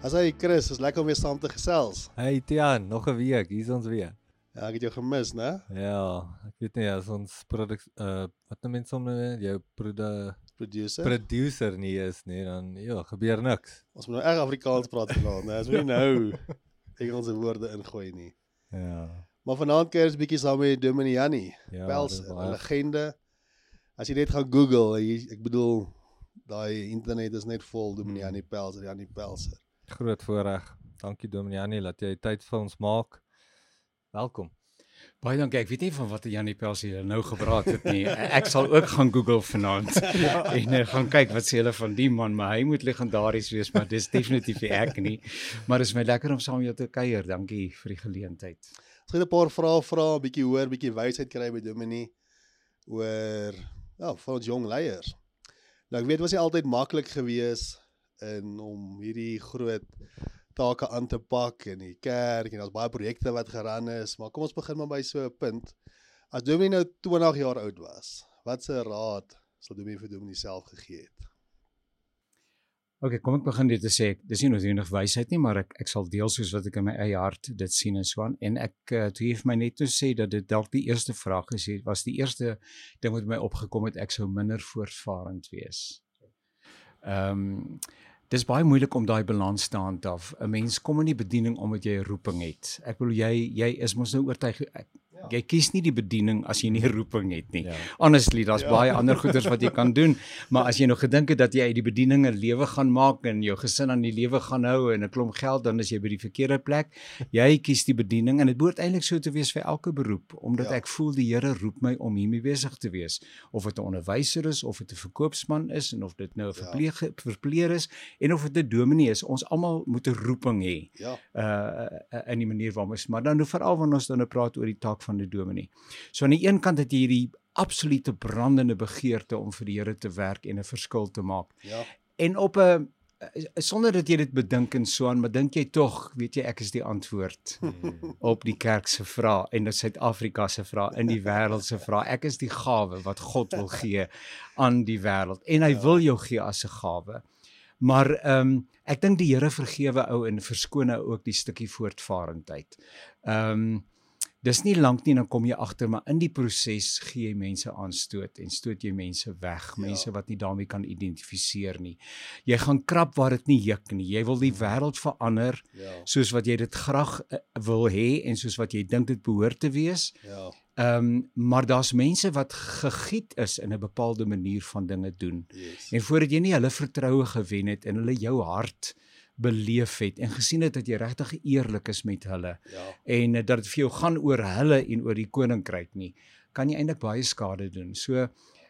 As hy Chris, is lekker om weer saam te gesels. Hey Tian, nog 'n week, hier's ons weer. Ja, ek het jou gemis, né? Ja, ek weet nie as ons produk uh wat nou mense om jou produ Producer. producer nie is nie, dan ja, gebeur niks. ons moet nou reg Afrikaans praat vanaand, né? Ons moet nou Engelse woorde ingooi nie. Ja. Maar vanaand kuier ons bietjie saam met Dominee Jannie. Ja, Pels, dis 'n legende. As jy net gaan Google, jy, ek bedoel daai internet is net vol Dominee Hmm. Jannie Pels, Jannie Pelser. Groot voorreg. Dankie Dominiani dat jy tyd vir ons maak. Welkom. Baie dankie. Ek weet nie van watter Janie Pels hier nou gepraat het nie. Ek sal ook gaan Google vanaand en uh, gaan kyk wat sê hulle van die man, maar hy moet legendaries wees, maar dis definitief nie ek nie. Maar dit is my lekker om saam met jou te kuier. Dankie vir die geleentheid. Ons gaan 'n paar vrae vra, 'n bietjie hoor, bietjie wysheid kry by Dominee oor ja, van ons jong leiers. Nou ek weet was nie altyd maklik gewees in om hierdie groot take aan te pak in die kerk en daar's baie projekte wat geran is, maar kom ons begin maar by so 'n punt. As Dominee nou 20 jaar oud was, wat se raad sal Dominee vir Dominee self gegee het? OK, kom ek begin dit te sê. Dis nie noodwendig wysheid nie, maar ek ek sal deel soos wat ek in my eie hart dit sien en so aan. En ek uh, toe het my net toe sê dat dit dalk die eerste vraag is, hier, was die eerste ding wat my opgekom het ek sou minder voortvarend wees. Ehm um, dis baie moeilik om daai balans te handhaaf. 'n Mens kom in die bediening omdat jy 'n roeping het. Ek bedoel jy jy is mos nou oortuig ek, jy kies nie die bediening as jy nie 'n roeping het nie. Ja. Honestly, daar's Ja. ja. baie ander goeders wat jy kan doen, maar as jy nog gedink het dat jy uit die bediening 'n lewe gaan maak en jou gesin aan die lewe gaan hou en 'n klomp geld, dan is jy by die verkeerde plek. Jy kies die bediening en dit behoort eintlik so te wees vir elke beroep, omdat Ja. ja. ek voel die Here roep my om hiermee besig te wees, of dit 'n onderwyser is of dit 'n verkoopsman is en of dit nou 'n Ja. verpleeg verpleger is en of dit 'n dominee is. Ons almal moet 'n roeping hê Ja, uh in die manier waarop ons maar dan nou veral wanneer ons dan nou praat oor die taak van die dominee. So aan die een kant het jy hierdie absolute brandende begeerte om vir die Here te werk en 'n verskil te maak. ja, En op 'n sonder dat jy dit bedink en so aan, maar dink jy tog, weet jy, ek is die antwoord op die kerk se vrae en in Suid-Afrika se vrae, in die wêreld se vrae. Ek is die gawe wat God wil gee aan die wêreld en hy Ja. wil jou gee as 'n gawe. Maar ehm um, ek dink die Here vergewe ou en verskoon ou ook die stukkie voortvarendheid. Ehm um, dis nie lank nie dan kom jy agter maar in die proses gee jy mense aanstoot en stoot jy mense weg, Ja. mense wat nie daarmee kan identifiseer nie. Jy gaan krap waar dit nie juk nie. Jy wil die wêreld verander ja, soos wat jy dit graag uh, wil hê en soos wat jy dink dit behoort te wees. ja. Ehm um, maar daar's mense wat gegiet is in 'n bepaalde manier van dinge doen. Yes. En voordat jy nie hulle vertroue gewen het en hulle jou hart beleef het en gesien het dat jy regtig eerlik is met hulle Ja, en dat dit vir jou gaan oor hulle en oor die koninkryk nie, kan jy eintlik baie skade doen. So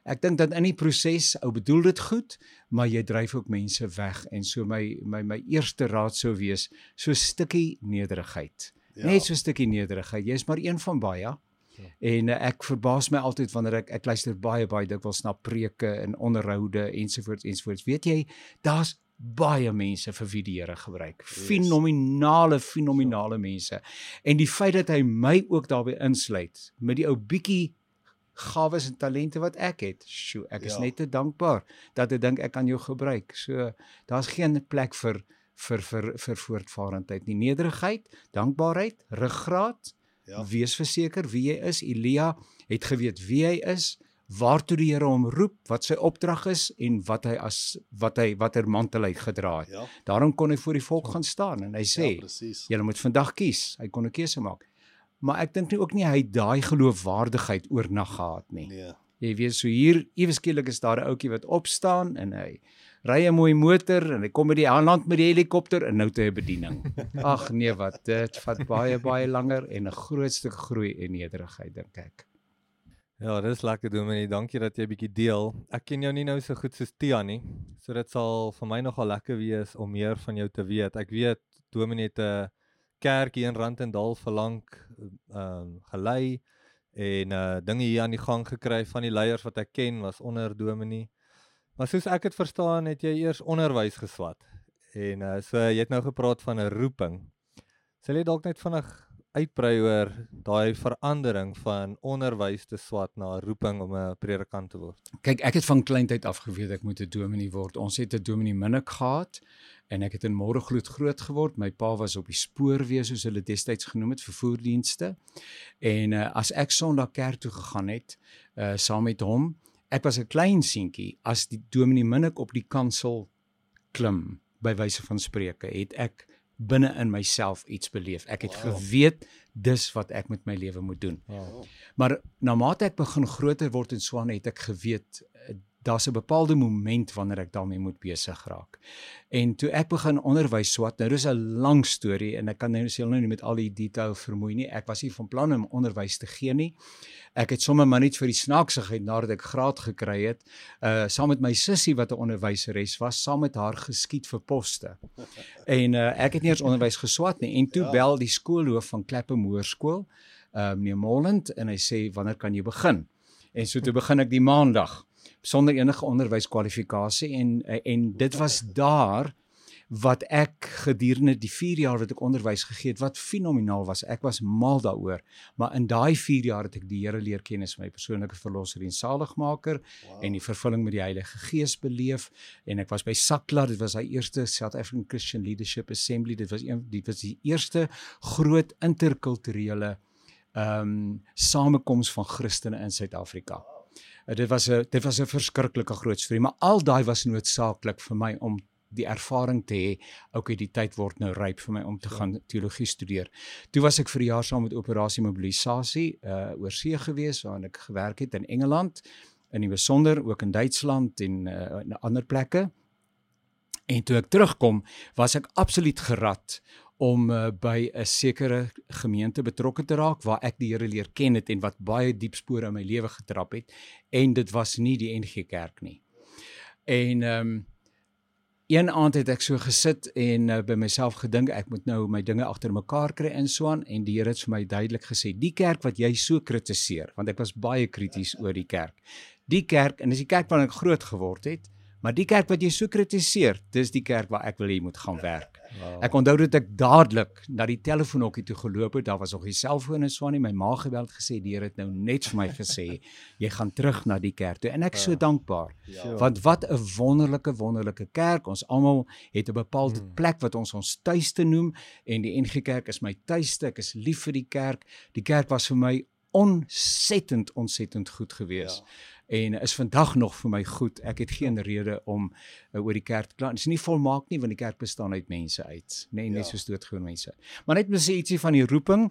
ek dink dat in die proses ou bedoel dit goed, maar jy dryf ook mense weg en so my my my eerste raad sou wees so 'n stukkie nederigheid. Ja. Net so 'n stukkie nederigheid. Jy's maar een van baie. Ja. En uh, ek verbaas my altyd wanneer ek ek luister baie baie dikwels na preke en onderhoude ensovoorts ensovoorts. Weet jy, daar's baie mense vir wie die Here gebruik. Yes. Fenominale fenominale mense. En die feit dat hy my ook daarbey insluit met die ou bietjie gawes en talente wat ek het. Sjoe, ek is Ja. net te dankbaar dat ek dink ek kan jou gebruik. So daar's geen plek vir vir vir vir voortvarendheid nie. Nederigheid, dankbaarheid, ruggraat, ja. wees verseker wie jy is. Elia het geweet wie hy is, waartoe die Here hom roep, wat sy opdrag is en wat hy as wat hy watter mantel hy gedra het. Ja, Daarom kon hy voor die volk gaan staan en hy sê, ja julle moet vandag kies. Hy kon 'n keuse maak. Maar ek dink nie ook nie hy daai geloofwaardigheid oornag gehad nie. Nee. Jy weet so hier ewe skielik is daar 'n ouetjie wat opstaan en hy ry 'n mooi motor en hy kom met die land met die helikopter en nou hy 'n bediening. Ag nee wat, dit vat baie baie langer en 'n groot stuk groei en nederigheid dink ek. Ja, dis lekker Dominee. Dankie dat jy 'n bietjie deel. Ek ken jou nie nou so goed soos Tia nie. So dit sal vir my nogal lekker wees om meer van jou te weet. Ek weet Dominee het 'n kerk hier in Randendal vir lank ehm um, gelei en uh dinge hier aan die gang gekry van die leiers wat ek ken was onder Dominee. Maar soos ek dit verstaan, het jy eers onderwys geswat. En uh so jy het nou gepraat van 'n roeping. Sal jy dalk net vinnig uitbrei oor daai verandering van onderwys te swat na 'n roeping om 'n predikant te word? Kyk, ek het van kleintyd af geweet ek moet 'n dominee word. Ons het 'n dominee minnik gehad en ek het in Môregloed groot geword. My pa was op die spoorweë soos hulle destyds genoem het, vervoerdienste. En uh, as ek Sondag kerk toe gegaan het, uh saam met hom, ek was 'n klein seentjie, as die dominee minnik op die kansel klim by wyse van spreuke, het ek binne in myself iets beleef. Ek het wow. geweet dis wat ek met my lewe moet doen. Wow. Maar na mate ek begin groter word en swaan het ek geweet eh, daar's 'n bepaalde moment wanneer ek daarmee moet besig raak. En toe ek begin onderwys swat, nou dis 'n lang storie en ek kan nou sê nou nie met al die detail vermoei nie. Ek was nie van plan om onderwys te gee nie. Ek het sommer maar net vir die snaaksigheid nadat ek graad gekry het, uh saam met my sussie wat 'n onderwyseres was, saam met haar geskiet vir poste. En uh ek het nie eens onderwys geswat nie en toe ja. bel die skoolhoof van Kleppem Hoërskool, uh meneer Molland en hy sê wanneer kan jy begin? En so toe begin ek die maandag sonder enige onderwyskwalifikasie en en dit was daar wat ek gedurende die 4 jaar wat ek onderwys gegee het wat fenomenaal was. Ek was mal daaroor. Maar in daai 4 jaar het ek die Here leer ken as my persoonlike verlosser en saligmaker wow. en die vervulling met die Heilige Gees beleef en ek was by Sakla, dit was hy eerste South African Christian Leadership Assembly. Dit was een dit was die eerste groot interkulturele ehm um, samekoms van Christene in Suid-Afrika. Wow. Uh, dit was 'n dit was 'n verskriklike groot storie, maar al daai was noodsaaklik vir my om die ervaring te hê, okay, die tyd word nou ryp vir my om te ja. gaan teologie studeer. Toe was ek vir 'n jaar saam met operasie mobilisasie uh oor see gewees waar ek gewerk het in Engeland, in die besonder ook in Duitsland en uh, in ander plekke. En toe ek terugkom, was ek absoluut gerad om uh, by 'n sekere gemeente betrokke te raak waar ek die Here leer ken het en wat baie diep spore in my lewe getrap het en dit was nie die NG Kerk nie. En ehm um, een aand het ek so gesit en uh, by myself gedink ek moet nou my dinge agter mekaar kry in Swaan en die Here het vir my duidelik gesê die kerk wat jy so kritiseer want ek was baie krities oor die kerk. Die kerk en dis die kerk waarin ek groot geword het, maar die kerk wat jy so kritiseer, dis die kerk waar ek wil hê jy moet gaan werk. Wow. Ek onthou dit ek dadelik na die telefoonhokkie toe geloop het. Daar was nog die selfoon en swaan nie. My ma gebel het gesê die Here het nou net vir my gesê jy gaan terug na die kerk toe en ek is so ja. dankbaar. Ja. Want wat 'n wonderlike wonderlike kerk. Ons almal het 'n bepaalde hmm. plek wat ons ons tuiste noem en die NG Kerk is my tuiste. Ek is lief vir die kerk. Die kerk was vir my ontsettend ontsettend goed geweest. Ja en is vandag nog vir my goed. Ek het geen rede om uh, oor die kerk te kla. Dit is nie volmaak nie want die kerk bestaan uit mense uit, nê, nee, net ja. soos doodgewoon mense. Maar net moet sê ietsie van die roeping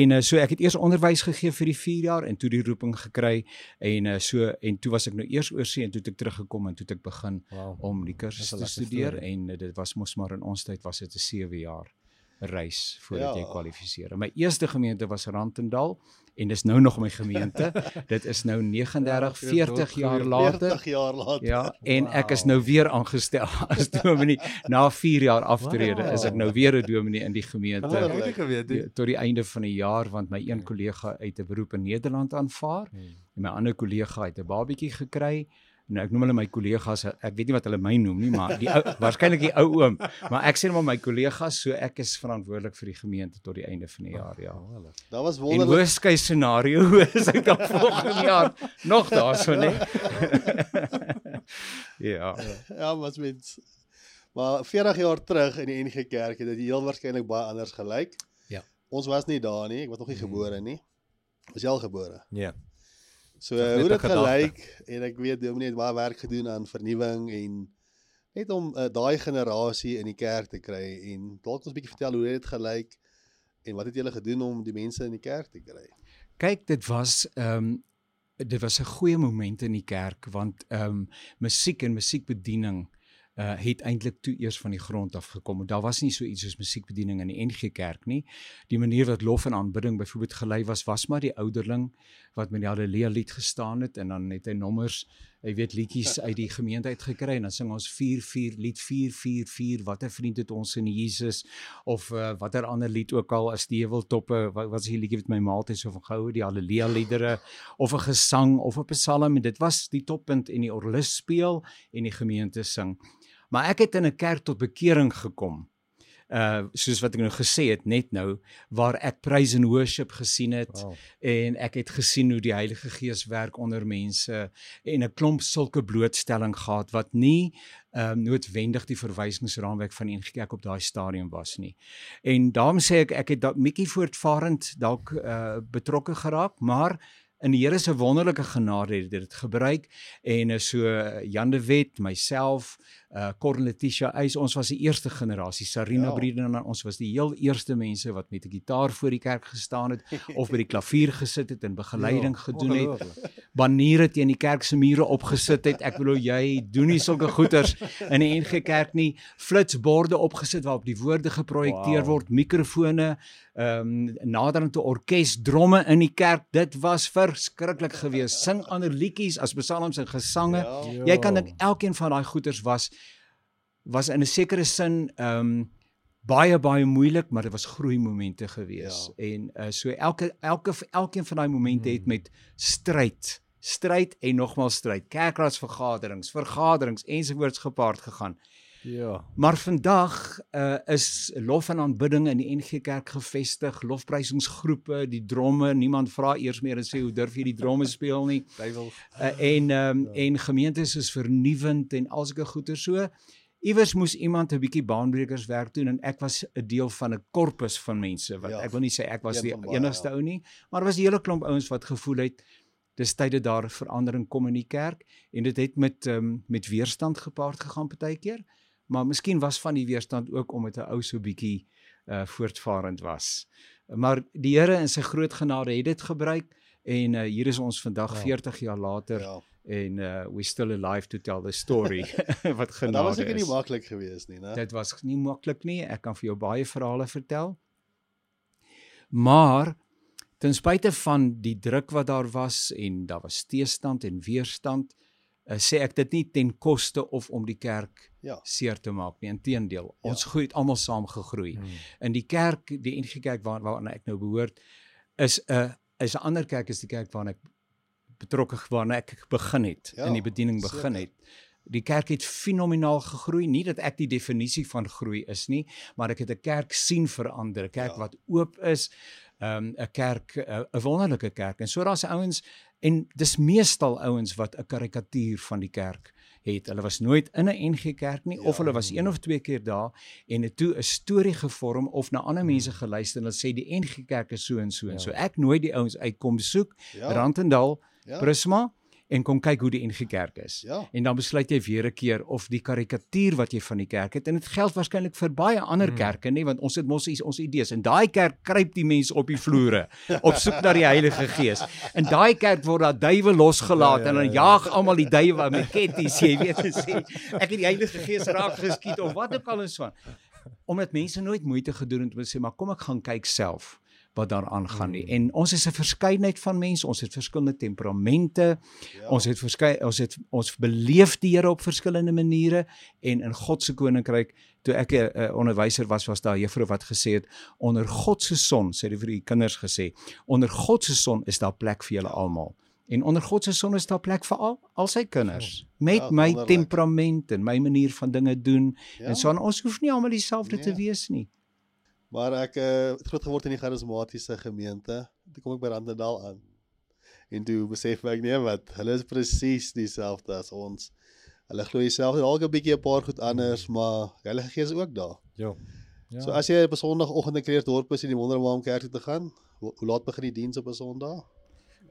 en uh, so ek het eers onderwys gegee vir die 4 jaar en toe die roeping gekry en uh, so en toe was ek nou eers oor see en toe het ek teruggekom en toe het ek begin wow. om die kursus te studeer story. en uh, dit was mos maar in ons tyd was dit 'n 7 jaar reis voordat ja. jy kwalifiseer. My eerste gemeente was Randendal en dis nou nog my gemeente. Dit is nou 39 ja, 40 jaar later. 40 jaar later. Ja, en wow. ek is nou weer aangestel as dominee na 4 jaar aftrede wow. is ek nou weer 'n dominee in die gemeente. Ja, tot die einde van die jaar want my een kollega uit 'n beroep in Nederland aanvaar hmm. en my ander kollega het 'n babietjie gekry Nou ek noem hulle my kollegas. Ek weet nie wat hulle my noem nie, maar die ou waarskynlik die ou oom. Maar ek sê net maar my kollegas, so ek is verantwoordelik vir die gemeente tot die einde van die jaar, ja. Daar was wonderlik. In worst case scenario is ek dan volgende jaar nog daar so net. ja. Ja, wat met Maar 40 jaar terug in die NG Kerk het dit heel waarskynlik baie anders gelyk. Ja. Ons was nie daar nie. Ek was nog nie hmm. gebore nie. Was jy al gebore? Ja. So uh, hoe dit gelyk en ek weet Dominee het baie werk gedoen aan vernuwing en net om uh, daai generasie in die kerk te kry en dalk ons bietjie vertel hoe dit gelyk en wat het julle gedoen om die mense in die kerk te kry? Kyk, dit was ehm um, dit was 'n goeie moment in die kerk want ehm um, musiek en musiekbediening uh het eintlik toe eers van die grond af gekom. Daar was nie so iets soos musiekbediening in die NG Kerk nie. Die manier wat lof en aanbidding byvoorbeeld gelei was, was maar die ouderling wat met die Halleluja lied gestaan het en dan het hy nommers, hy weet liedjies uit die gemeente uit gekry en dan sing ons 44 lied 444 watter vriend het ons in Jesus of uh, watter ander lied ook al as die heuweltoppe wat is die liedjie wat my maaltyd so van goue die Halleluja liedere of 'n gesang of 'n psalm en dit was die toppunt en die orkes speel en die gemeente sing. Maar ek het in 'n kerk tot bekering gekom. uh soos wat ek nou gesê het net nou waar ek praise and worship gesien het Wow. en ek het gesien hoe die Heilige Gees werk onder mense en 'n klomp sulke blootstelling gehad wat nie ehm um, noodwendig die verwysingsraamwerk van die NG Kerk op daai stadium was nie. En daarom sê ek ek het dalk bietjie voortvarend dalk uh betrokke geraak, maar in die Here se wonderlike genade het dit gebruik en so Jan de Wet, myself, uh Corne Letitia Eis, ons was die eerste generasie, Sarina Ja. ja. Briedenan, ons was die heel eerste mense wat met 'n gitaar voor die kerk gestaan het of by die klavier gesit het en begeleiding Ja, gedoen het baniere teen die kerk se mure opgesit het. Ek bedoel jy doen nie sulke goeters in die NG Kerk nie. Flitsborde opgesit waarop die woorde geprojekteer Wow. word, mikrofone, ehm um, naderende orkes, dromme in die kerk. Dit was verskriklik geweest. Sing ander liedjies as psalms en gesange. Ja. Jy kan dink elkeen van daai goeters was was in 'n sekere sin ehm um, baie baie moeilik, maar dit was groei momente gewees. Ja. En uh, so elke elke elkeen van daai momente het Hmm. met stryd, stryd en nogmaals stryd, kerkraadsvergaderings, vergaderings ensovoorts gepaard gegaan. Ja. Maar vandag uh, is lof en aanbidding in die NG Kerk gevestig, lofprysingsgroepe, die dromme, niemand vra eers meer en sê hoe durf jy die dromme speel nie. Duiwel. Uh, en um, Ja. en gemeentes is vernuwend en al sulke goeie so. Iewers moes iemand 'n bietjie baanbrekerswerk doen en ek was 'n deel van 'n korpus van mense wat Ja. ek wil nie sê ek was die baie, enigste ja. ou nie, maar er was 'n hele klomp ouens wat gevoel het dis tyd dat daar verandering kom in die kerk en dit het met um, met weerstand gepaard gegaan partykeer, maar miskien was van die weerstand ook omdat 'n ou so bietjie uh voortvarend was. Maar die Here in sy groot genade het dit gebruik en uh, hier is ons vandag Ja. 40 jaar later Ja. En uh we still alive to tell the story wat Maar dat genade was seker nie is. maklik geweest nie, né? Dit was nie maklik nie. Ek kan vir jou baie verhale vertel. Maar ten spyte van die druk wat daar was en daar was teestand en weerstand, uh, sê ek dit nie ten koste of om die kerk Ja. seer te maak nie. Inteendeel, Ja. ons groei almal saam gegroei. Hmm. In die kerk, die NG Kerk waar waarna ek nou behoort, is 'n is 'n ander kerk is die kerk waarna ek betrokke waarna ek begin het, Ja, in die bediening begin seker. het. Die kerk het fenomenaal gegroei, nie dat ek die definisie van groei is nie, maar ek het 'n kerk sien verander, 'n kerk Ja. wat oop is, ehm, 'n kerk 'n 'n wonderlike kerk. En so daar's ouens en dis meestal ouens wat 'n karikatuur van die kerk het. Hulle was nooit in 'n NG Kerk nie ja. of hulle was een of twee keer daar en het toe 'n storie gevorm of na ander mense geluister en hulle sê die NG Kerk is so en so en Ja. so. Ek nooi die ouens uit kom besoek Ja. ja. Randendal, Ja. Prisma en kom kyk hoe die NG Kerk is. Ja. En dan besluit jy weer 'n keer of die karikatuur wat jy van die kerk het en dit geld waarskynlik vir baie ander Hmm. kerke nê want ons het mos iets- ons idees. In daai kerk kruip die mense op die vloere op soek na die Heilige Gees. In daai kerk word daar duwe losgelaat Ja, ja, en dan ja, ja. jaag almal die duwe met ketties, jy weet en sê ek het die Heilige Gees raak geskiet of wat ook al en so aan. Omdat mense nooit moeite gedoen het om te sê maar kom ek gaan kyk self wat daar aangaan nie. Hmm. En ons is 'n verskeidenheid van mense, ons het verskillende temperamente, Ja. Ons het verskei ons het ons beleef die Here op verskillende maniere en in God se koninkryk toe ek 'n uh, onderwyser was was daar 'n juffrou wat gesê het onder God se son sê die vir die kinders gesê onder God se son is daar plek vir julle almal en onder God se son is daar plek vir al al sy kinders met Ja, my temperament en my manier van dinge doen Ja. en so aan ons hoef nie almal dieselfde te Nee. wees nie Maar ek uh, het groot geword in die charismatiese gemeente. Toe kom ek by Randendal aan. En toe besef ek nee wat, hulle is presies dieselfde as ons. Hulle glo dieselfde, dalk 'n bietjie 'n paar goed anders, maar Heilige Gees is ook daar. Ja. Ja. So as jy op 'n Sondagoggend in Kleerdorp is en jy wonder waar om kerk toe te gaan, hoe, hoe laat begin die diens op 'n Sondag?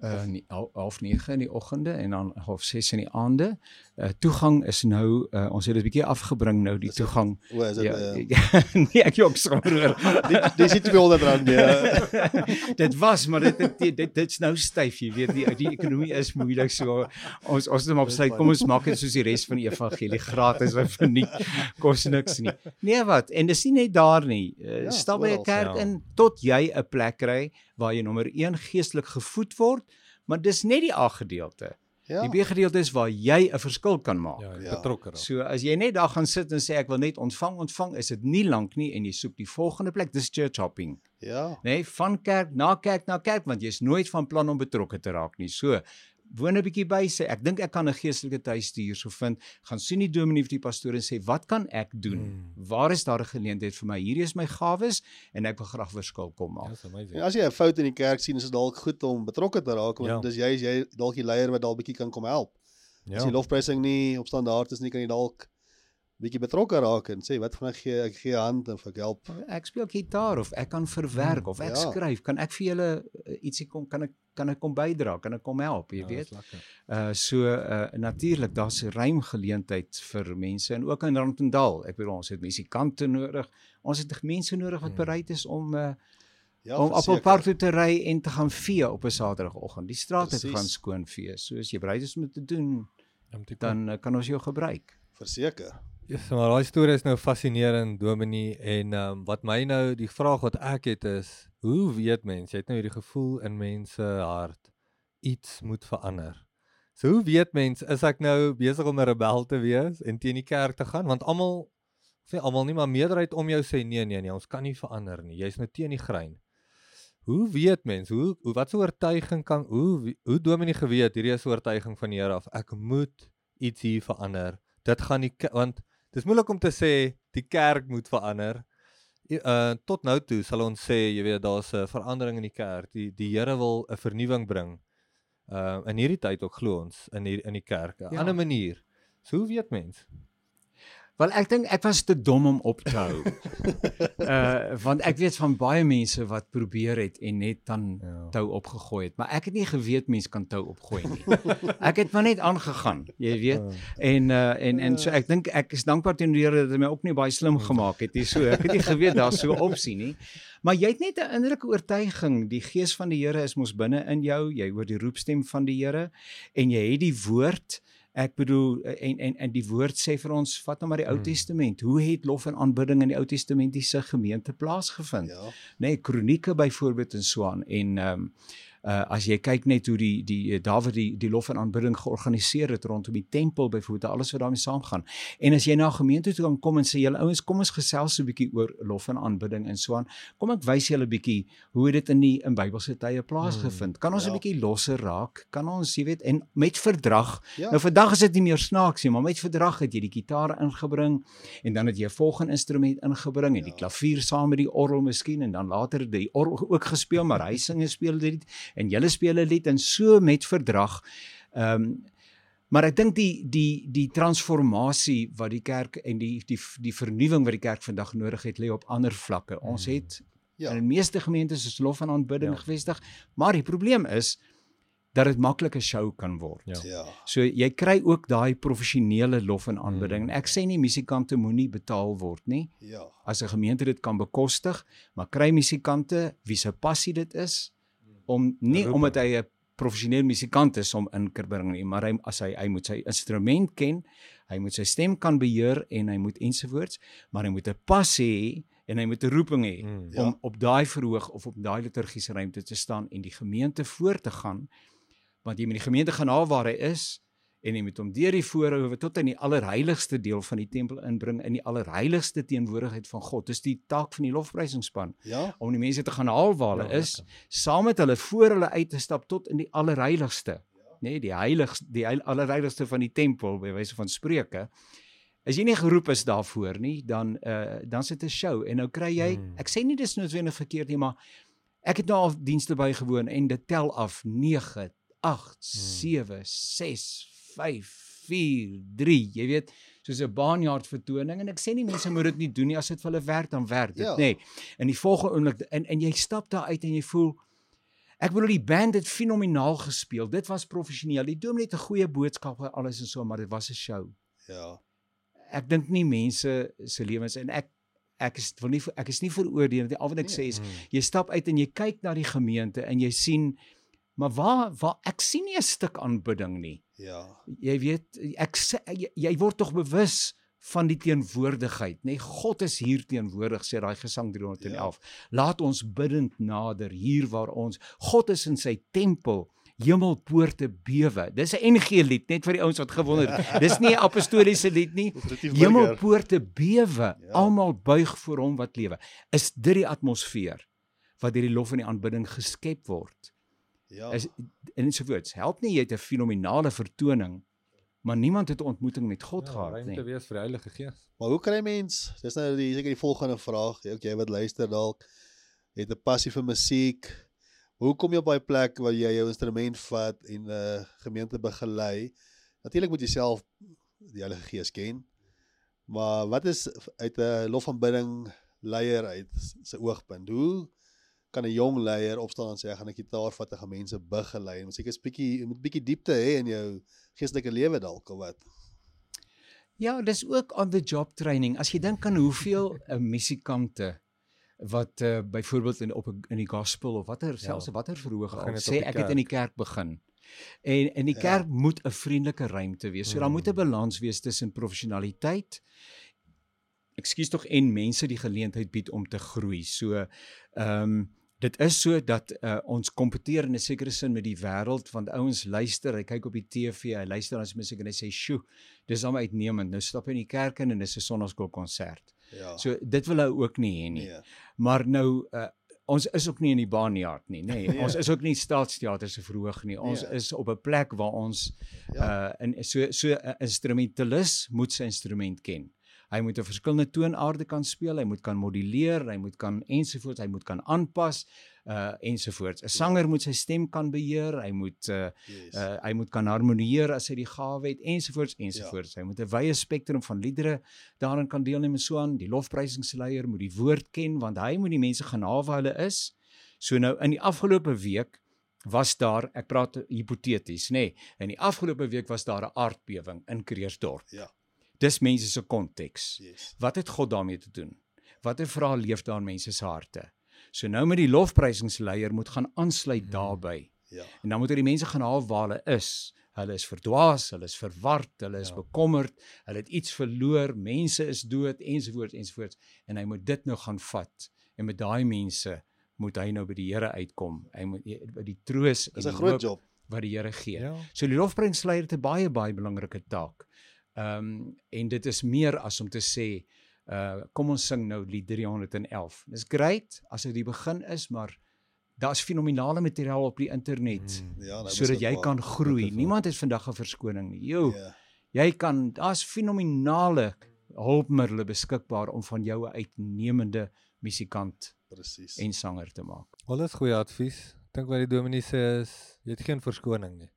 Uh nie, hal- half 9 in die oggende en dan half 6 in die aande. Uh toegang is nou uh, ons het dit 'n bietjie afgebring nou die Is toegang. O, is dit Ja, uh, ja, nee, ek jok sommer. Dis nie 200 rand nie. dit was maar dit dit dit dit's nou styf, jy weet die die ekonomie is moeilik so. Ons ons het maar besluit kom ons maak dit soos die res van die evangelie gratis en verniet kos niks nie. Nee wat? En dis nie net daar nie. Uh, Ja, stap by 'n kerk ja. in tot jy 'n plek kry waar jy nommer 1 geestelik gevoed word, maar dis net die A gedeelte. Ja. Die B gedeelte is waar jy 'n verskil kan maak. ja, Ja. betrokke raak. So as jy net daar gaan sit en sê ek wil net ontvang, ontvang, is dit nie lank nie en jy soek die volgende plek, dis church hopping. Ja. Nee, van kerk na kerk na kerk want jy's nooit van plan om betrokke te raak nie. So woon 'n bietjie by sê ek dink ek kan 'n geestelike tuistuur so vind, gaan sien die dominee of die pastoor en sê wat kan ek doen? Mm. Waar is daar 'n geleentheid vir my? Hierdie is my gawes en ek wil graag verskil kom maak. En as jy 'n fout in die kerk sien, is dit dalk goed om betrokke te raak want Ja. dis jy jy dalk die leier wat dalk bietjie kan kom help. Ja. As die lofprysing nie op standaard is nie, kan jy dalk bietjie betrokke raak en sê wat van ek gee ek gee 'n hand of ek help. Ek speel gitaar of ek kan verwerk of ek ja. skryf, kan ek vir julle uh, ietsie kom kan ek kan ek kom bydra, kan ek kom help, jy Ja, weet. Uh so uh natuurlik daar's ruim geleentheid vir mense en ook in Randendal. Ek bedoel ons het musikante nodig. Ons het mense nodig wat Mm. bereid is om uh Ja, om op 'n park toe te ry en te gaan vee op 'n Saterdagoggend. Die strate te gaan skoon vee. So as jy bereid is om dit te doen, te dan uh, kan ons jou gebruik. Verseker. Ja, yes, maar daai storie is nou fascinerend, Dominie, en ehm um, wat my nou die vraag wat ek het is, hoe weet mens, jy het nou hierdie gevoel in mense hart iets moet verander. So hoe weet mens is ek nou besig om 'n rebel te wees en teen die kerk te gaan want almal of nie almal nie maar meerderheid om jou sê nee nee nee, ons kan nie verander nie. Jy's nou teen die grein. Hoe weet mens hoe, hoe wat so oortuiging kan hoe hoe Dominie geweet hierdie is oortuiging van die Here af. Ek moet iets hier verander. Dit gaan nie want dis moeilik om te sê die kerk moet verander. I- Uh tot nou toe sal ons sê, jy weet, daar's 'n verandering in die kerk. Die die Here wil 'n vernuwing bring. Uh in hierdie tyd ook glo ons in hier in die kerk. 'n Ja. Ander manier. So hoe weet mens? Wel ek dink ek was te dom om op te hou. uh want ek weet van baie mense wat probeer het en net dan Ja. tou opgegooi het, maar ek het nie geweet mense kan tou opgooi nie. ek het maar net aangegaan, jy weet. En uh en en so ek dink ek is dankbaar teenoor die Here dat hy my ook nie baie slim gemaak het nie. So ek het nie geweet daar's so 'n opsie nie. Maar jy het net 'n innerlike oortuiging, die gees van die Here is mos binne in jou. Jy hoor die roepstem van die Here en jy het die woord Ek bedoel en en en die woord sê vir ons vat nou maar die Ou Hmm. Testament. Hoe het lof en aanbidding in die Ou Testamentiese gemeente plaasgevind? Ja. nê nee, kronieke byvoorbeeld in Swaan en ehm um, uh as jy kyk net hoe die die Dawid die die lof en aanbidding georganiseer het rondom die tempel byvoorbeeld alles wat daarmee saamgaan. En as jy na 'n gemeente toe kan kom en sê julle ouens kom ons gesels so 'n bietjie oor lof en aanbidding in Swaan. Kom ek wys julle 'n bietjie hoe dit in die in Bybelse tye plaasgevind. Kan ons 'n Ja. bietjie losser raak? Kan ons, jy weet, en met verdrag. Ja. Nou vandag is dit nie meer snaaks nie, maar met verdrag het jy die gitaar ingebring en dan het jy 'n volgende instrument ingebring en die Ja. klavier saam met die orgel miskien en dan later die orgel ook gespeel, maar hy sing en speel dit en julle speel 'n lied en so met verdrag. Ehm um, maar ek dink die die die transformasie wat die kerk en die die die vernuwing wat die kerk vandag nodig het lê op ander vlakke. Ons Mm. het Ja. in die meeste gemeentes is lof en aanbidding Ja. gevestig, maar die probleem is dat dit maklik 'n show kan word. Ja. Ja. So jy kry ook daai professionele lof en aanbidding. Mm. En ek sê nie musikante moenie betaal word nie. Ja. As 'n gemeente dit kan bekostig, maar kry musikante wie se passie dit is om nie Roeping. omdat hy 'n professionele musikant is om in te bring nie, maar hy as hy hy moet sy instrument ken, hy moet sy stem kan beheer en hy moet ensovoorts, maar hy moet 'n passie hê en hy moet 'n roeping hê Mm. Ja. om op daai verhoog of op daai liturgiese ruimte te staan en die gemeente voor te gaan want jy moet die gemeente gaan haal waar hy is en jy moet hom deur die voorhoewe tot in die allerheiligste deel van die tempel inbring in die allerheiligste teenwoordigheid van God. Dis die taak van die lofprysingspan Ja. om die mense te gaan haal waar hulle Ja, is, saam met hulle voor hulle uit te stap tot in die allerheiligste. Nê, nee, die heiligste die heil- allerheiligste van die tempel by wyse van spreuke. As jy nie geroep is daarvoor nie, dan uh dan sit 'n show en nou kry jy Hmm. ek sê nie dis noodwendig verkeerd nie, maar ek het nou al dienste bygewoon en dit tel af 9 8 7 6 5 4 3 jy weet soos 'n baanjaard vertoning en ek sê nie mense moet dit nie doen nie as dit vir hulle werk dan werk dit Ja. nê nee. in die volgende oomblik en en jy stap daar uit en jy voel ek bedoel die band het fenomenaal gespeel dit was professioneel die dominee het 'n goeie boodskap en alles en so maar dit was 'n show Ja. ek dink nie mense se lewens en ek ek is wil nie ek is nie veroordeel nie al wat ek Nee. sê is jy stap uit en jy kyk na die gemeente en jy sien maar waar waar ek sien nie 'n stuk aanbidding nie Ja. jy weet ek sê jy, jy word tog bewus van die teenwoordigheid nê nee, God is hier teenwoordig sê daai gesang 311 laat ons bidend nader hier waar ons God is in sy tempel hemelpoorte bewe dis 'n NG lied net vir die ouens wat gewonder het dis nie 'n apostoliese lied nie. Hemelpoorte bewe, Ja. almal buig voor hom wat lewe. Is dit die atmosfeer wat deur die lof en die aanbidding geskep word? Ja. Is en ensovoorts. Help nie jy het 'n fenominale vertoning, maar niemand het 'n ontmoeting met God ja, gehad ruimte nie. wees vir die Heilige Gees. Maar hoe kry mens? Dis nou die seker die volgende vraag. Ook jy wat luister dalk het 'n passie vir musiek. Hoe kom jy op daai plek waar jy jou instrument vat en 'n uh, gemeente begelei? Natuurlik moet jy self die Heilige Gees ken. Maar wat is uit 'n lofaanbidding leier uit sy oogpunt? Hoe kan 'n jong leier opstaan en sê ek gaan 'n gitaar vat en gaan mense begelei? En seker 'n bietjie jy moet bietjie diepte hê in jou geestelike lewe dalk of wat? Ja, dis ook on the job training. As jy dink aan hoeveel 'n uh, musikante wat uh, byvoorbeeld in op in die gospel of watter selfs watter verhoog al sê ek het in die kerk begin. En in die Ja. kerk moet 'n vriendelike ruimte wees. So daar moet 'n Mm. balans wees tussen professionaliteit ekskuus tog en mense die geleentheid bied om te groei. So ehm um, dit is so dat uh, ons kompeteer in 'n sekere sin met die wêreld want ouens luister, hy kyk op die TV, hy luister aan musiek en hy sê, "Sjoe, dis hom uitnemend. Nou stap hy in die kerk in en dis 'n sonnaarskoolkonsert." Ja. So dit wil hy ook nie hê nie. nee. Maar nou uh, ons is ook nie in die Barnyard nie, nê. Nee. Nee. Ons is ook nie staatsteater se verhoog nie. Ons Nee. is op 'n plek waar ons Ja. uh in so so 'n instrumentalist moet sy instrument ken. Hy moet 'n verskillende toonaarde kan speel, hy moet kan moduleer, hy moet kan ensovoorts, hy moet kan aanpas uh ensovoorts. 'n Sanger moet sy stem kan beheer, hy moet uh, Yes. uh hy moet kan harmonieer as hy die gawe het ensovoorts ensovoorts. Ja. Hy moet 'n wye spektrum van liedere daarin kan deelneem en so aan. Die lofprysingsleier moet die woord ken want hy moet die mense gaan haal waar hulle is. So nou in die afgelope week was daar, ek praat hipoteties, nê. Nee, in die afgelope week was daar 'n aardbewing in Kreersdorp. Ja. Dis mense se konteks. Yes. Wat het God daarmee te doen? Watter vrae leef daar in mense se harte? So nou met die lofprysingsleier moet gaan aansluit Hmm. daarbey. Ja. En dan moet hy die mense gaan haal waar hulle is. Hulle is verdwaas, hulle is verward, hulle is Ja. bekommerd, hulle het iets verloor, mense is dood ensovoorts ensovoorts en hy moet dit nou gaan vat en met daai mense moet hy nou by die Here uitkom. Hy moet by die troos en die hoop job. wat die Here gee. Ja. So die lofprynsleier het 'n baie baie belangrike taak. Ehm um, en dit is meer as om te sê uh kom ons sing nou lied 311. Dis great as dit die begin is, maar daar's fenominale materiaal op die internet Mm. Ja, nou sodat jy kan groei. Is. Niemand het vandag 'n verskoning nie. Jo, Ja. jy kan daar's fenominale hulpmiddels beskikbaar om van jou 'n uitnemende musikant Presies. en sanger te maak. Alles goeie advies. Dink wat die dominee sê is jy het geen verskoning nie.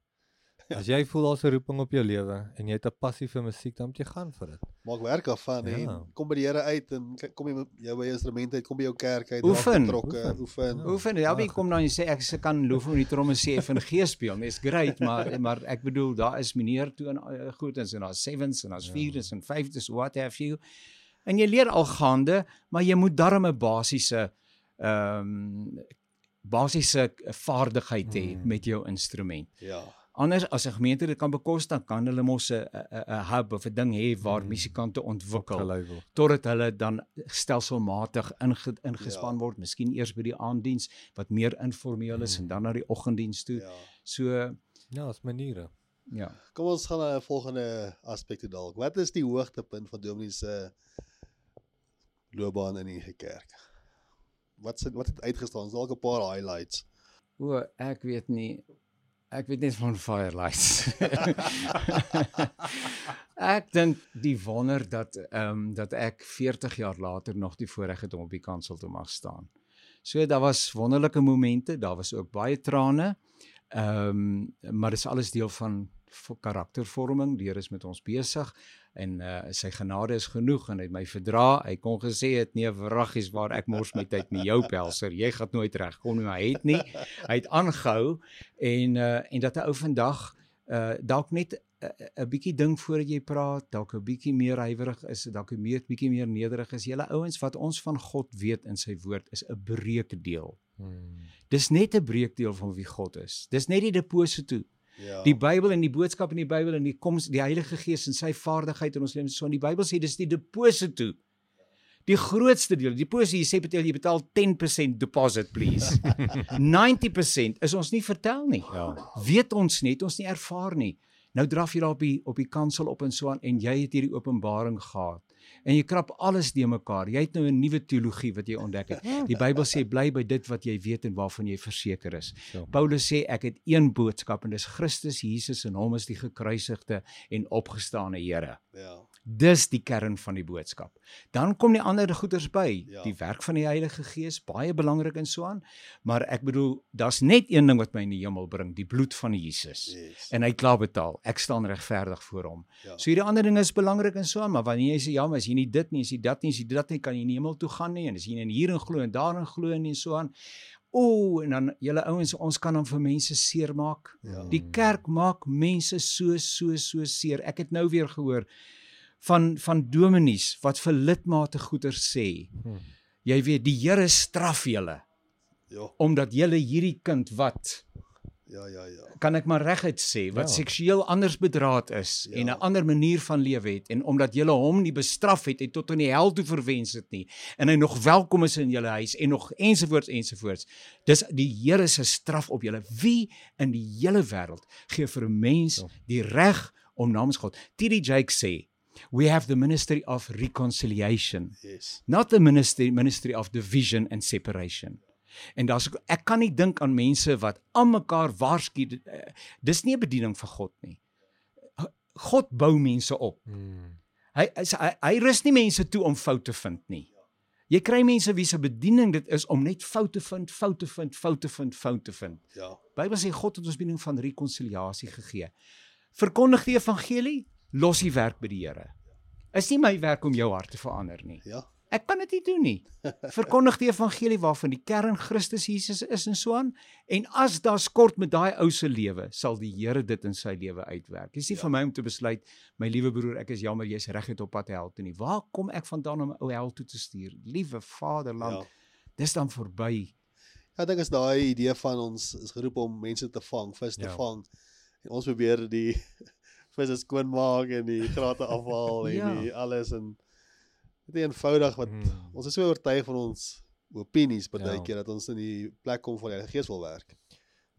As jy voel daar's 'n roeping op jou lewe en jy het 'n passie vir musiek, dan moet jy gaan vir dit. Maak werk daarvan Ja. en kom by die Here uit en kom jy met jou by jou instrument uit, kom by jou kerk uit, Oefen. betrokke, Oefen. oefen. Ja. Oefen, ja, jy kom dan en sê ek se kan loof met die tromme sê van gees speel. Dis great, maar maar ek bedoel daar is meneer toe en uh, goed en daar's sevens en daar's Ja. vierdes en vyfdes what have you. En jy leer al gaande, maar jy moet darm 'n basiese ehm um, basiese vaardigheid hê Mm. met jou instrument. Ja. Anders as 'n gemeente dit kan bekos, dan kan hulle mos 'n 'n hub of 'n ding hê waar Mm. musikante ontwikkel totdat hulle dan stelselmatig inge, ingespan Ja. word, miskien eers by die aanddiens wat meer informeel is Mm. en dan na die oggenddiens toe. Ja. So Ja, is maniere. ja. Kom ons gaan na 'n volgende aspek toe dalk. Wat is die hoogtepunt van Dominee se loopbaan in die kerk? Wat sit wat het uitgestaan? Is Dalk 'n paar highlights. O, ek weet nie ek weet net van firelights. ek dink die wonder dat ehm um, dat ek 40 jaar later nog die voorreg het om op die kansel te mag staan. So daar was wonderlike momente, daar was ook baie trane. Ehm um, maar dis alles deel van karaktervorming. Die Here is met ons besig en uh sy genade is genoeg en hy het my verdra. Hy kon gesê het nee, wraggies waar ek mors my tyd met jou pelser. Jy gaan nooit regkom nie, maar hy het nie. Hy het aangehou en uh en dat 'n ou vandag uh dalk net 'n bietjie ding voordat jy praat, dalk 'n bietjie meer huiwerig is, dalk 'n meer bietjie meer nederig is. Julle ouens wat ons van God weet in sy woord is 'n breekdeel. Hmm. Dis net 'n breekdeel van wie God is. Dis net die deposito. Ja. Die Bybel en die boodskap in die Bybel en die koms die Heilige Gees en sy vaardigheid in ons lewens. So in die Bybel sê dis die deposito. Die grootste deel, die jy sê betaal jy betaal 10% deposit please. 90% is ons nie vertel nie. Ja. Weet ons net, ons nie ervaar nie. Nou draf jy daar op die op die kansel op en so aan en jy het hierdie openbaring gehad En jy krap alles de mekaar. Jy het nou 'n nuwe teologie wat jy ontdek het. Die Bybel sê bly by dit wat jy weet en waarvan jy verseker is. So. Paulus sê ek het een boodskap en dis Christus Jesus en hom is die gekruisigde en opgestane Here. Ja. Dis die kern van die boodskap. Dan kom die ander goeders by, Ja. die werk van die Heilige Gees, baie belangrik en so aan. Maar ek bedoel, daar's net een ding wat my in die hemel bring, die bloed van Jesus. Yes. En hy het klaar betaal. Ek staan regverdig voor hom. ja. So hierdie ander dinge is belangrik en so aan, maar wanneer jy sê ja, maar as jy nie dit nie, as jy dat nie, as jy dit nie, kan jy nie hemel toe gaan nie en as jy nie hierin glo en daarin glo nie en so aan. O, en dan julle ouens, ons kan dan vir mense seermaak. Ja. Die kerk maak mense so so so seer. Ek het nou weer gehoor van van dominees wat vir lidmate goeder sê. Hmm. Jy weet, die Here straf julle Ja. omdat julle hierdie kind wat Ja, ja, ja. kan ek maar reguit sê wat Ja. seksueel anders bedraad is Ja. en 'n ander manier van lewe het en omdat julle hom nie bestraf het en tot in die hel toe verwens het nie en hy nog welkom is in julle huis en nog ensovoorts ensovoorts dis die Here se straf op julle wie in die hele wêreld gee vir 'n mens Ja. die reg om namens God TD Jake sê we have the ministry of reconciliation Yes. not the ministry ministry of division and separation. En daar's ek kan nie dink aan mense wat aan mekaar waarsku eh, dis nie 'n bediening vir God nie. God bou mense op. Hmm. Hy hy hy, rus nie mense toe om foute te vind nie. Jy kry mense wie se bediening dit is om net foute vind, foute vind, foute vind, foute vind. Ja. Bybel sê God het ons bediening van rekonsiliasie gegee. Verkondig die evangelie, los die werk by die Here. Is nie my werk om jou hart te verander nie. Ja. Ek kan dit nie doen nie. Verkondig die evangelie waarvan die kern Christus Jesus is en so aan. En as daar skort met daai ou se lewe, sal die Here dit in sy lewe uitwerk. Dis nie Ja. vir my om te besluit, my liewe broer, ek is jammer jy's reguit op pad hel toe nie. Waar kom ek vandaan om 'n ou hel toe te stuur? Liewe Vaderland, Ja. dis dan verby. Ja, ek dink is daai idee van ons is geroep om mense te vang, vis te Ja. vang. En ons probeer die visse skoon maak en die grate afhaal en Ja. die alles en dit is eenvoudig wat Hmm. ons is so oortuig van ons opinies partykeer Ja. dat ons in die plek kom van die Heilige Gees wil werk.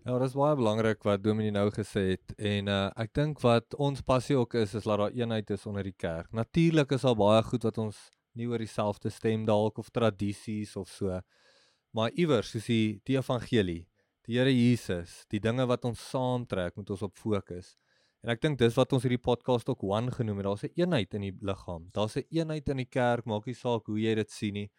Ja, dis baie belangrik wat Dominee nou gesê het en uh, ek dink wat ons passie ook is is dat daar eenheid is onder die kerk. Natuurlik is daar baie goed wat ons nie oor dieselfde stem dalk of tradisies of so. Maar iewers soos die die evangelie, die Here Jesus, die dinge wat ons saamtrek, moet ons op fokus. En ek dink dis wat ons hierdie podcast ook one genoem het. Daar's 'n eenheid in die liggaam. Daar's 'n eenheid in die kerk, maak nie saak hoe jy dit sien nie.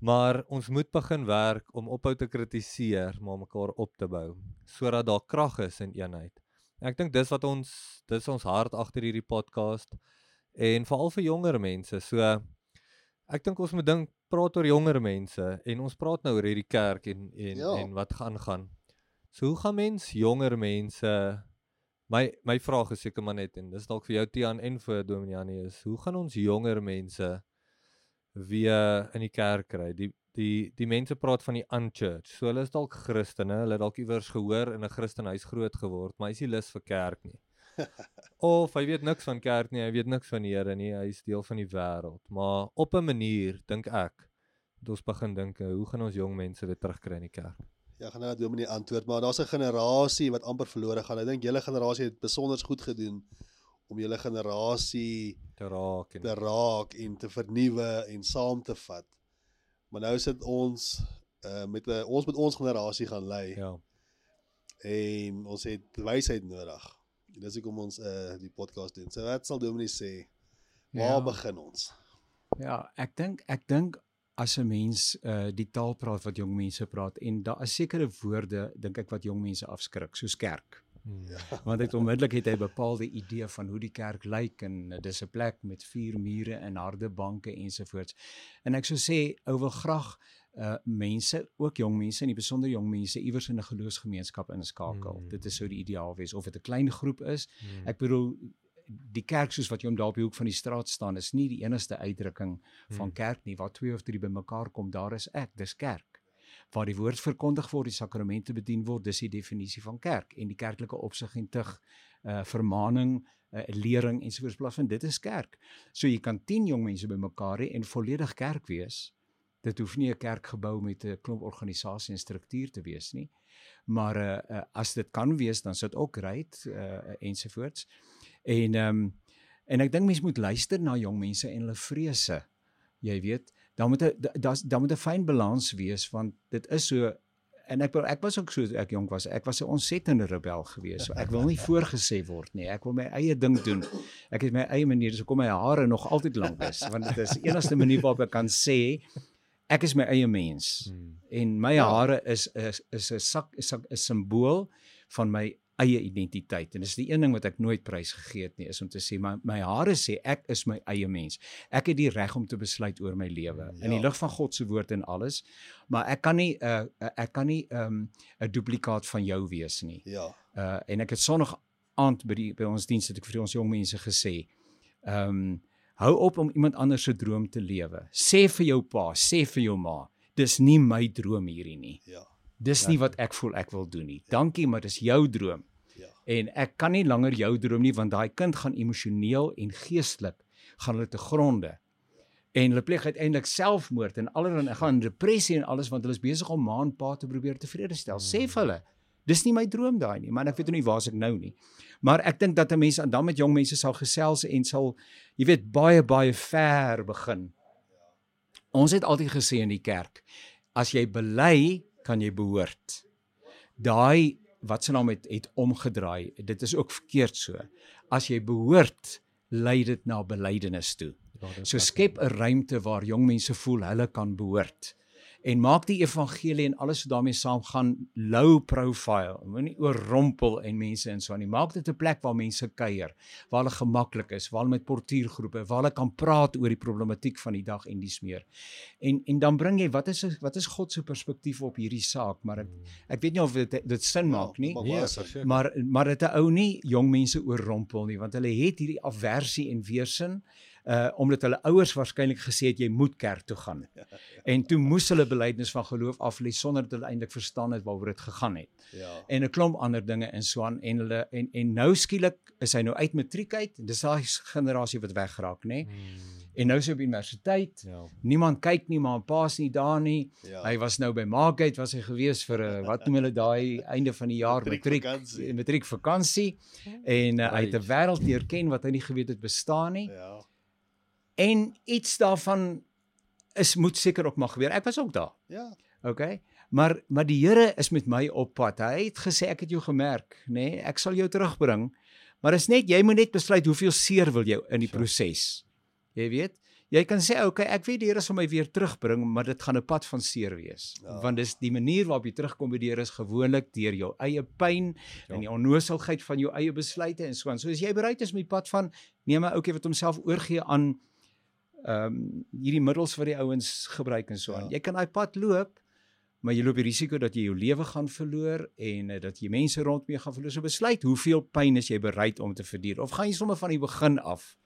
Maar ons moet begin werk om ophou te kritiseer, maar mekaar op te bou sodat daar krag is in eenheid. En ek dink dis wat ons dis ons hart agter hierdie podcast en veral vir jonger mense. So ek dink ons moet dink praat oor jonger mense en ons praat nou oor hierdie kerk en en Ja. en wat gaan gaan. So hoe gaan mens jonger mense my my vraag is seker maar net en dis dalk vir jou Tiaan en vir Dominiani is hoe gaan ons jonger mense weer in die kerk kry? Die die die mense praat van die unchurch. So hulle is dalk Christene, hulle het dalk iewers gehoor in 'n Christenhuis groot geword, maar hy is nie lus vir kerk nie. of hy weet niks van kerk nie, hy weet niks van die Here nie, hy is deel van die wêreld. Maar op 'n manier dink ek moet ons begin dink, hoe gaan ons jong mense weer terugkry in die kerk? Ja, gaan nou Dominee antwoord, maar daar's 'n generasie wat amper verlore gaan. Ek dink julle generasie het besonder goed gedoen om julle generasie Te raak en te raak en te vernuwe en saam te vat. Maar nou sit ons uh met 'n ons met ons generasie gaan lei ja. en ons het wysheid nodig. En dis hoekom ons uh die podcast doen. So wat sal Dominee sê? Waar ja. begin ons? Ja, ek dink ek dink as 'n mens uh die taal praat wat jong mense praat en daar is sekere woorde dink ek wat jong mense afskrik soos kerk. Hmm. Want dit onmiddellik het hy 'n bepaalde idee van hoe die kerk lyk en uh, dis 'n plek met vier mure en harde banke ensovoorts. En ek sou sê ou wil graag uh mense, ook jong mense en die besonder jong mense iewers in 'n geloofsgemeenskap inskakel. Mm. Dit is sou die ideaal wees of dit 'n klein groep is Hmm. Ek bedoel die kerk soos wat jy om daar op die hoek van die straat staan is nie die enigste uitdrukking van Hmm. kerk nie. Waar twee of drie bymekaar kom, daar is ek, dis kerk. Waar die woord verkondig word, die sakramente bedien word, dis die definisie van kerk en die kerklike opsig en tug, uh vermaaning, uh, lering ensovoorts plaasvind. Dit is kerk. So jy kan 10 jong mense bymekaar hê en volledig kerk wees. Dit hoef nie 'n kerkgebou met 'n klomp organisasie en struktuur te wees nie. Maar uh, uh as dit kan wees, dan sit ook great uh ensovoorts. En ehm um, En ek dink mense moet luister na jong mense en hulle vrese. Jy weet, daar moet 'n daar's daar moet 'n fyn balans wees want dit is so en ek ek was ook so ek jonk was. Ek was 'n ontsettende rebel geweest. So ek wil nie voorgesê word nie. Ek wil my eie ding doen. Ek het my eie manier. So kom my hare nog altyd lank is want dit is die enigste manier waarop ek kan sê ek is my eie mens. Hmm. En my Ja. hare is is is 'n sak is 'n simbool van my eie identiteit. En dis die een ding wat ek nooit prys gegee het nie is om te sê my my hare sê ek is my eie mens. Ek het die reg om te besluit oor my lewe in die Ja. lig van God se woord en alles. Maar ek kan nie 'n uh, ek kan nie 'n um, 'n duplikaat van jou wees nie. Ja. Uh en ek het Sondag aand by die by ons diens het ek vir ons jong mense gesê. Ehm um, hou op om iemand anders se droom te lewe. Sê vir jou pa, sê vir jou ma, dis nie my droom hierdie nie. Ja. Dis nie wat ek voel ek wil doen nie. Dankie, maar dis jou droom. Ja. En ek kan nie langer jou droom nie want daai kind gaan emosioneel en geestelik gaan hulle te gronde. En hulle pleeg uiteindelik selfmoord en allerlei gaan depressie en alles want hulle is besig om ma en pa te probeer tevrede stel. Sê vir hulle, dis nie my droom daai nie, maar ek weet nie waar ek nou nie. Maar ek dink dat 'n mens dan met jong mense sal gesels en sal jy weet baie baie ver begin. Ons het altyd gesê in die kerk, as jy bely, kan jy behoort. Daai wat se naam het het omgedraai. Dit is ook verkeerd so. As jy behoort, lei dit na belydenis toe. Ja, So skep 'n ruimte waar jong mense voel hulle kan behoort. En maak die evangelie en alles wat daarmee saamgaan low profile. Moenie oorrompel en mense in so aan nie. Maak dit 'n plek waar mense kuier, waar hulle gemaklik is, waar hulle met portuïergroepe, waar hulle kan praat oor die problematiek van die dag en dies meer. En en dan bring jy wat is wat is God se perspektief op hierdie saak, maar ek ek weet nie of dit dit sin maak nie. maak Nee, baie sin. verseker. Maar maar dit 'n ou nie jong mense oorrompel nie want hulle het hierdie aversie en weerstand uh omdat hulle ouers waarskynlik gesê het jy moet kerk toe gaan. En toe moes hulle belydenis van geloof aflê sonder dat hulle eintlik verstaan het waaroor dit gegaan het. Ja. En 'n klomp ander dinge in Swan en hulle en en nou skielik is hy nou uit matriek uit. Dis daai generasie wat weggeraak, nê? Hmm. En nou is hy op universiteit. Ja. Niemand kyk nie, maar 'n pa's nie daar nie. Ja. Hy was nou by Margate was hy gewees vir 'n wat noem hulle daai einde van die jaar matriek matriek vakansie en uh, hy het 'n wêreld leer ken wat hy nie geweet het bestaan nie Ja. En iets daarvan is moet seker ook mag gebeur. Ek was ook daar. Ja. Okay? Maar maar die Here is met my op pad. Hy het gesê ek het jou gemerk, nê? Nee, ek sal jou terugbring. Maar is net jy moet net besluit hoeveel seer wil jy in die Sure. proses. Jy weet? Jy kan sê okay, ek weet die Here sal my weer terugbring, maar dit gaan 'n pad van seer wees. Ja. Want dis die manier waarop jy terugkom by die Here is gewoonlik deur jou eie pyn Ja. en die onnoosigheid van jou eie besluite en so aan. So as jy bereid is met die pad van neem 'n ouetjie wat homself oorgee aan ehm um, hierdie middels wat die ouens gebruik en so aan. Ja. Jy kan daai pad loop, maar jy loop die risiko dat jy jou lewe gaan verloor en uh, dat jy mense rondom jou gaan verloor. So besluit hoeveel pyn is jy bereid om te verduur of gaan jy sommer van die begin af?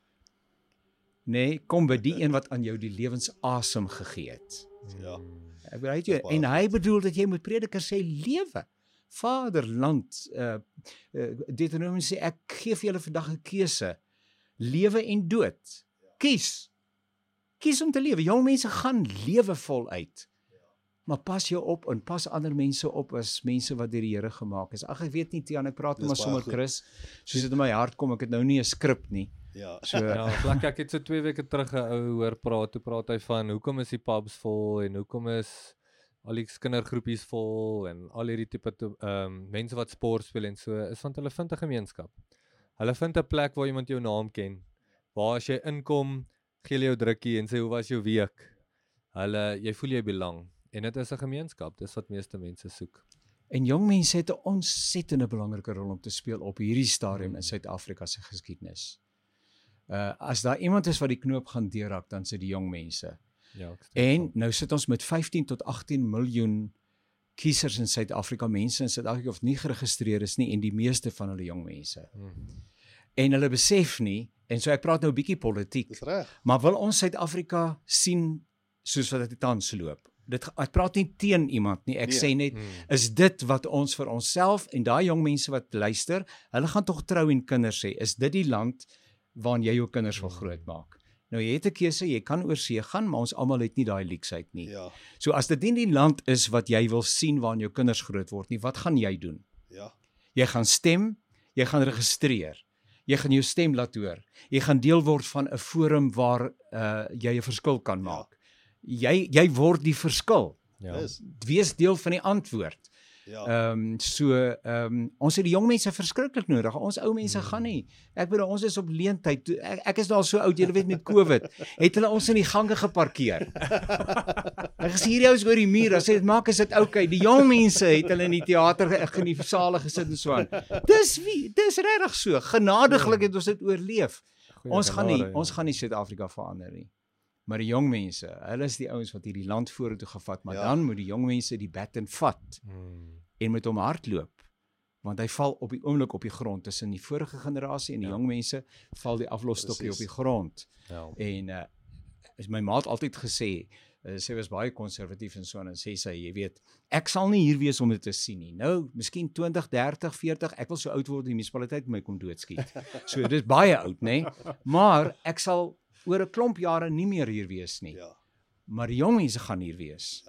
Nee, kom by die een wat aan jou die lewensasem gegee het. Ja. Ek bereid jou en hy bedoel dat jy moet prediker sê lewe. Vaderland uh, uh Deuteronomium sê ek gee vir julle vandag 'n keuse. Lewe en dood. Kies. Kies om te lewe. Jong mense gaan lewe voluit. Maar pas jou op en pas ander mense op as mense wat deur die Here gemaak is. Ag ek weet nie Tiaan, ek praat net maar sommer. Chris. Soos dit in my hart kom, ek het nou nie 'n skrip nie. Ja. So Ja, vlak ek het so 2 weke terug 'n ou hoor praat. Toe praat hy van hoekom is die pubs vol en hoekom is al die kindergroepies vol en al hierdie tipe ehm um, mense wat sport speel en so is want hulle vind 'n gemeenskap. Hulle vind 'n plek waar iemand jou naam ken. Waar as jy inkom, gee hulle jou drukkie en sê hoe was jou week? Hulle jy voel jy belang en dit is 'n gemeenskap. Dis wat meeste mense soek. En jong mense het 'n ontsettende belangrike rol om te speel op hierdie stadium Mm. in Suid-Afrika se geskiedenis. Uh as daar iemand is wat die knoop gaan deurhak, dan se die jong mense. Ja, ek stem En saam. nou sit ons met 15 tot 18 miljoen kiesers in Suid-Afrika, mense in Suid-Afrika wat nie geregistreer is nie en die meeste van hulle jong mense. Hmm. En hulle besef nie en so ek praat nou 'n bietjie politiek, Dis reg. maar wil ons Suid-Afrika sien soos wat dit tans loop? Dit ek praat nie teen iemand nie. Ek Nee. sê net Hmm. is dit wat ons vir onsself en daai jong mense wat luister, hulle gaan tog trou en kinders hê. Is dit die land waarin jy jou kinders wil grootmaak? Nou jy het 'n keuse, jy kan oor see gaan, maar ons almal het nie daai leksheid nie. Ja. So as dit nie die land is wat jy wil sien waarin jou kinders groot word nie, wat gaan jy doen? Ja. Jy gaan stem, jy gaan registreer. Jy gaan jou stem laat hoor. Jy gaan deel word van 'n forum waar uh jy 'n verskil kan Ja. maak. Jy jy word die verskil. Ja. Wees deel van die antwoord. Ja. Ehm um, so ehm um, ons het die jong mense verskriklik nodig. Ons ou mense Hmm. gaan nie. Ek bedoel ons is op leentheid. Ek, ek is al so oud, jy weet met Covid, het hulle ons in die gange geparkeer. Ek gesê hierdie ouens oor die muur, as jy dit maak is dit oukei. Okay. Die jong mense het hulle in die teater in die sale gesit en so aan. Dis wie dis regtig so. Genadiglik het ons dit oorleef. Goeie Ons gaan nie ja. ons gaan nie Suid-Afrika verander nie. Maar die jong mense, hulle is die ouens wat hierdie land vorentoe gevat, maar Ja. dan moet die jong mense die baton vat Mm. En met hom hardloop want hy val op die oomblik op die grond tussen die vorige generasie en die Ja. jong mense val die aflosstokkie op die grond Ja. en uh is my maat altyd gesê uh, sy was baie konservatief en so en sê sy jy weet ek sal nie hier wees om dit te sien nie nou miskien 20 30 40 ek wil so oud word die munisipaliteit my kom doodskiet so dis baie oud nê maar ek sal oor 'n klomp jare nie meer hier wees nie ja. maar die jong mense gaan hier wees.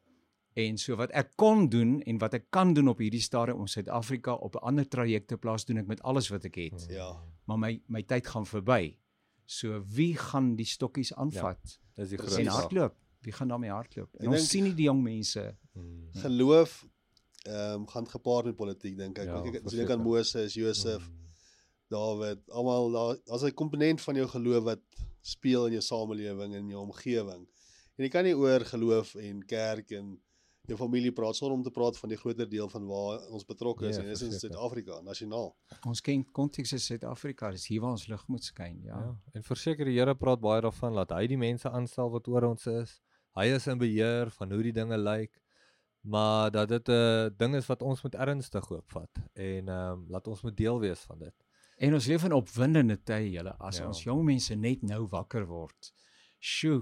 En so wat ek kon doen en wat ek kan doen op hierdie stadium om Suid-Afrika op 'n ander traject te plaas doen ek met alles wat ek het. Ja. Maar my my tyd gaan verby. So wie gaan die stokkies aanvat Dis die groot en vraag. hardloop? Wie gaan daarmee hardloop? En Ek ons dink- sien nie die jong mense. Mm. Geloof ehm um, gaan gepaard met politiek dink ek. Ja, Ja, ek verseker. dink aan Moses, Josef, Mm. Dawid, almal daar as 'n komponent van jou geloof wat speel in jou samelewing en jou omgewing. En jy kan nie oor geloof en kerk en jou familie praat sonder om te praat van die groter deel van waar ons betrokke is Ja, en dis in. Suid-Afrika, nasionaal. Ons ken konteks is Suid-Afrika, dis hier waar ons lig moet skyn, ja. Ja. En verseker die Here praat baie daarvan dat hy die mense aanstel wat oor ons is. Hy is in beheer van hoe die dinge lyk. Maar dat dit 'n ding is wat ons moet ernstig opvat en ehm um, laat ons moet deel wees van dit. En ons leef in opwindende tye, julle. As ja. ons jong mense net nou wakker word. Sjoe,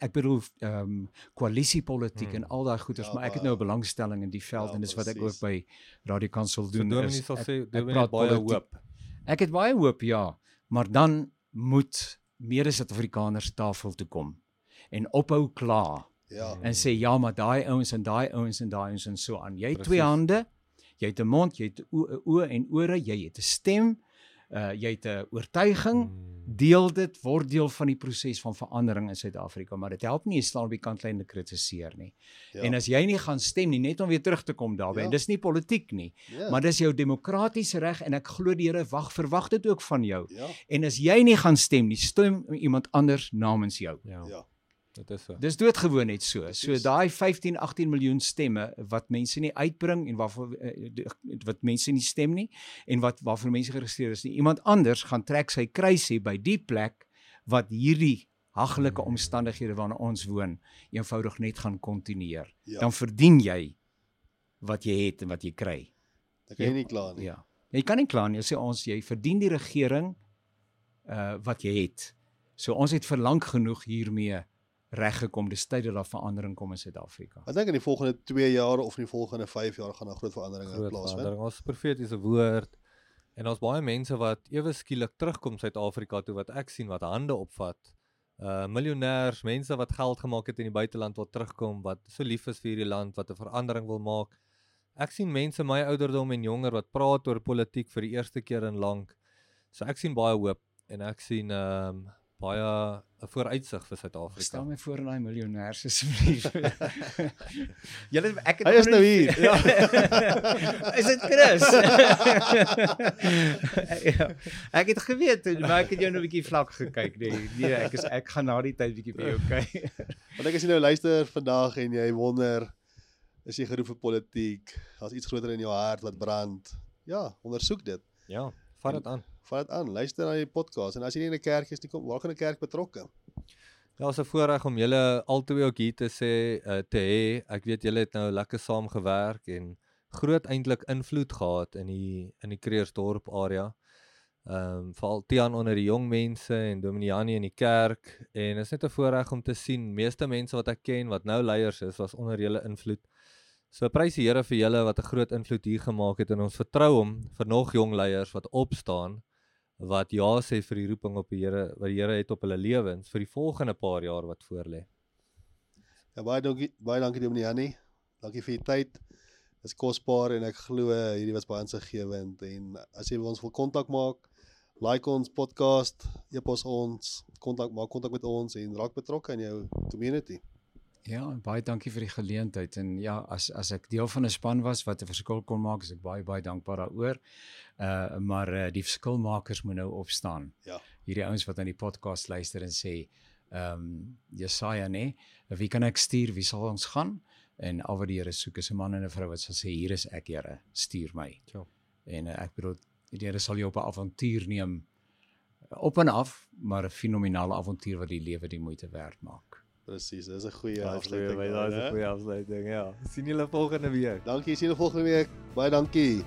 ek bedoel ehm um, koalisiepolitiek Hmm. en al daai goeters, Ja, maar ek het nou 'n belangstelling in die veld Ja, en dis wat ek ook precies. by Radio Kansel So doen. Dominee is sal ek- sê ek Dominee praat het baie politiek. hoop. Ek het baie hoop, ja, maar dan moet mede Suid-Afrikaners tafel toe kom en ophou kla Ja. En sê ja, maar daai ouens en daai ouens en daai ouens en so aan. Jy het twee Presies. hande, jy het 'n mond, jy het oë oë en ore, jy het 'n stem, uh jy het 'n oortuiging. Mm. Deel dit word deel van die proses van verandering in Suid-Afrika, maar dit help nie jy staan op die kantlyn te kritiseer nie. Ja. En as jy nie gaan stem nie net om weer terug te kom daarby, Ja. en dis nie politiek nie, ja. maar dis jou demokratiese reg en ek glo die Here wag verwag dit ook van jou. ja. En as jy nie gaan stem nie, stem iemand anders namens jou. Ja. Ja. Dit is so. Dis doodgewoon net so. So Presies. daai 15, 18 miljoen stemme wat mense nie uitbring en waarvoor eh, wat mense nie stem nie en wat waarvoor mense geregistreer is nie. Iemand anders gaan trek sy kruisie by die plek wat hierdie haglike Hmm. omstandighede waarna ons woon eenvoudig net gaan kontinueer. Ja. Dan verdien jy wat jy het en wat jy kry. Dan kan jy nie kla nie. Ja. Jy kan nie kla nie. Jy sê ons jy verdien die regering uh wat jy het. So ons het vir lank genoeg hiermee reggekom. Dis tyd dat daar verandering kom in Suid-Afrika. Ek dink in die volgende 2 jaar of in die volgende 5 jaar gaan daar groot veranderinge plaasvind. verandering. Ons profetiese woord en daar's baie mense wat ewe skielik terugkom Suid-Afrika toe wat ek sien wat hande opvat. Uh miljonêers, mense wat geld gemaak het in die buiteland wat terugkom wat so lief is vir hierdie land wat 'n verandering wil maak. Ek sien mense my ouderdom en jonger wat praat oor politiek vir die eerste keer in lank. So ek sien baie hoop en ek sien ehm um, baie 'n vooruitsig vir Suid-Afrika. Stel my voor in daai miljonêers asseblief. Julle ek het Hy is nou hier. Ja. is dit Chris? ja. Ek het geweet, maar ek het jou nou 'n bietjie vlak gekyk. Nee, nee, ek is ek gaan na die tyd bietjie vir jou kyk. Want ek as jy nou luister vandag en jy wonder is jy geroep vir politiek? Daar's iets groter in jou hart wat brand. Ja, ondersoek dit. Ja, vat dit aan. Vat dit aan. Luister na die podcast en as jy nie in 'n kerk is nie, kom waar kan 'n kerk betrokke? Ja, is 'n voorreg om julle albei ook hier te sê uh, te hê. Ek weet julle het nou lekker saam gewerk en groot eintlik invloed gehad in die in die Kreersdorp area. Ehm um, veral Tiaan onder die jong mense en Dominiani in die kerk en is net 'n voorreg om te sien meeste mense wat ek ken wat nou leiers is was onder julle invloed. So prys die Here vir julle wat 'n groot invloed hier gemaak het en ons vertrou hom vir nog jong leiers wat opstaan wat ja sê vir die roeping op die Here wat die Here het op hulle lewens vir die volgende paar jaar wat voorlê. Ja, baie dankie, baie dankie Dominee Annie. Dankie vir die tyd. Dis kosbaar en ek glo hierdie was baie insiggewend en as jy ons wil kontak maak, like ons podcast, e-pos ons, kontak maak kontak met ons en raak betrokke in jou community. Ja, baie dankie vir die geleentheid en ja, as as ek deel van 'n span was wat 'n verskil kon maak, is ek baie baie dankbaar daaroor. Uh maar uh, die verskilmakers moet nou opstaan. Ja. Hierdie ouens wat aan die podcast luister en sê, ehm um, Jesaja nê, wie kan ek stuur? Wie sal ons gaan? En al wat die Here soek is 'n man en 'n vrou wat sal sê, hier is ek, Here, stuur my. Ja. En uh, ek bedoel die Here sal jou op 'n avontuur neem op en af, maar 'n fenominale avontuur wat die lewe die moeite werd maak. Presies, dis 'n goeie afsluiting. Daai is 'n goeie afsluiting. Ja. sien julle volgende week. Dankie, sien julle volgende week. Baie dankie.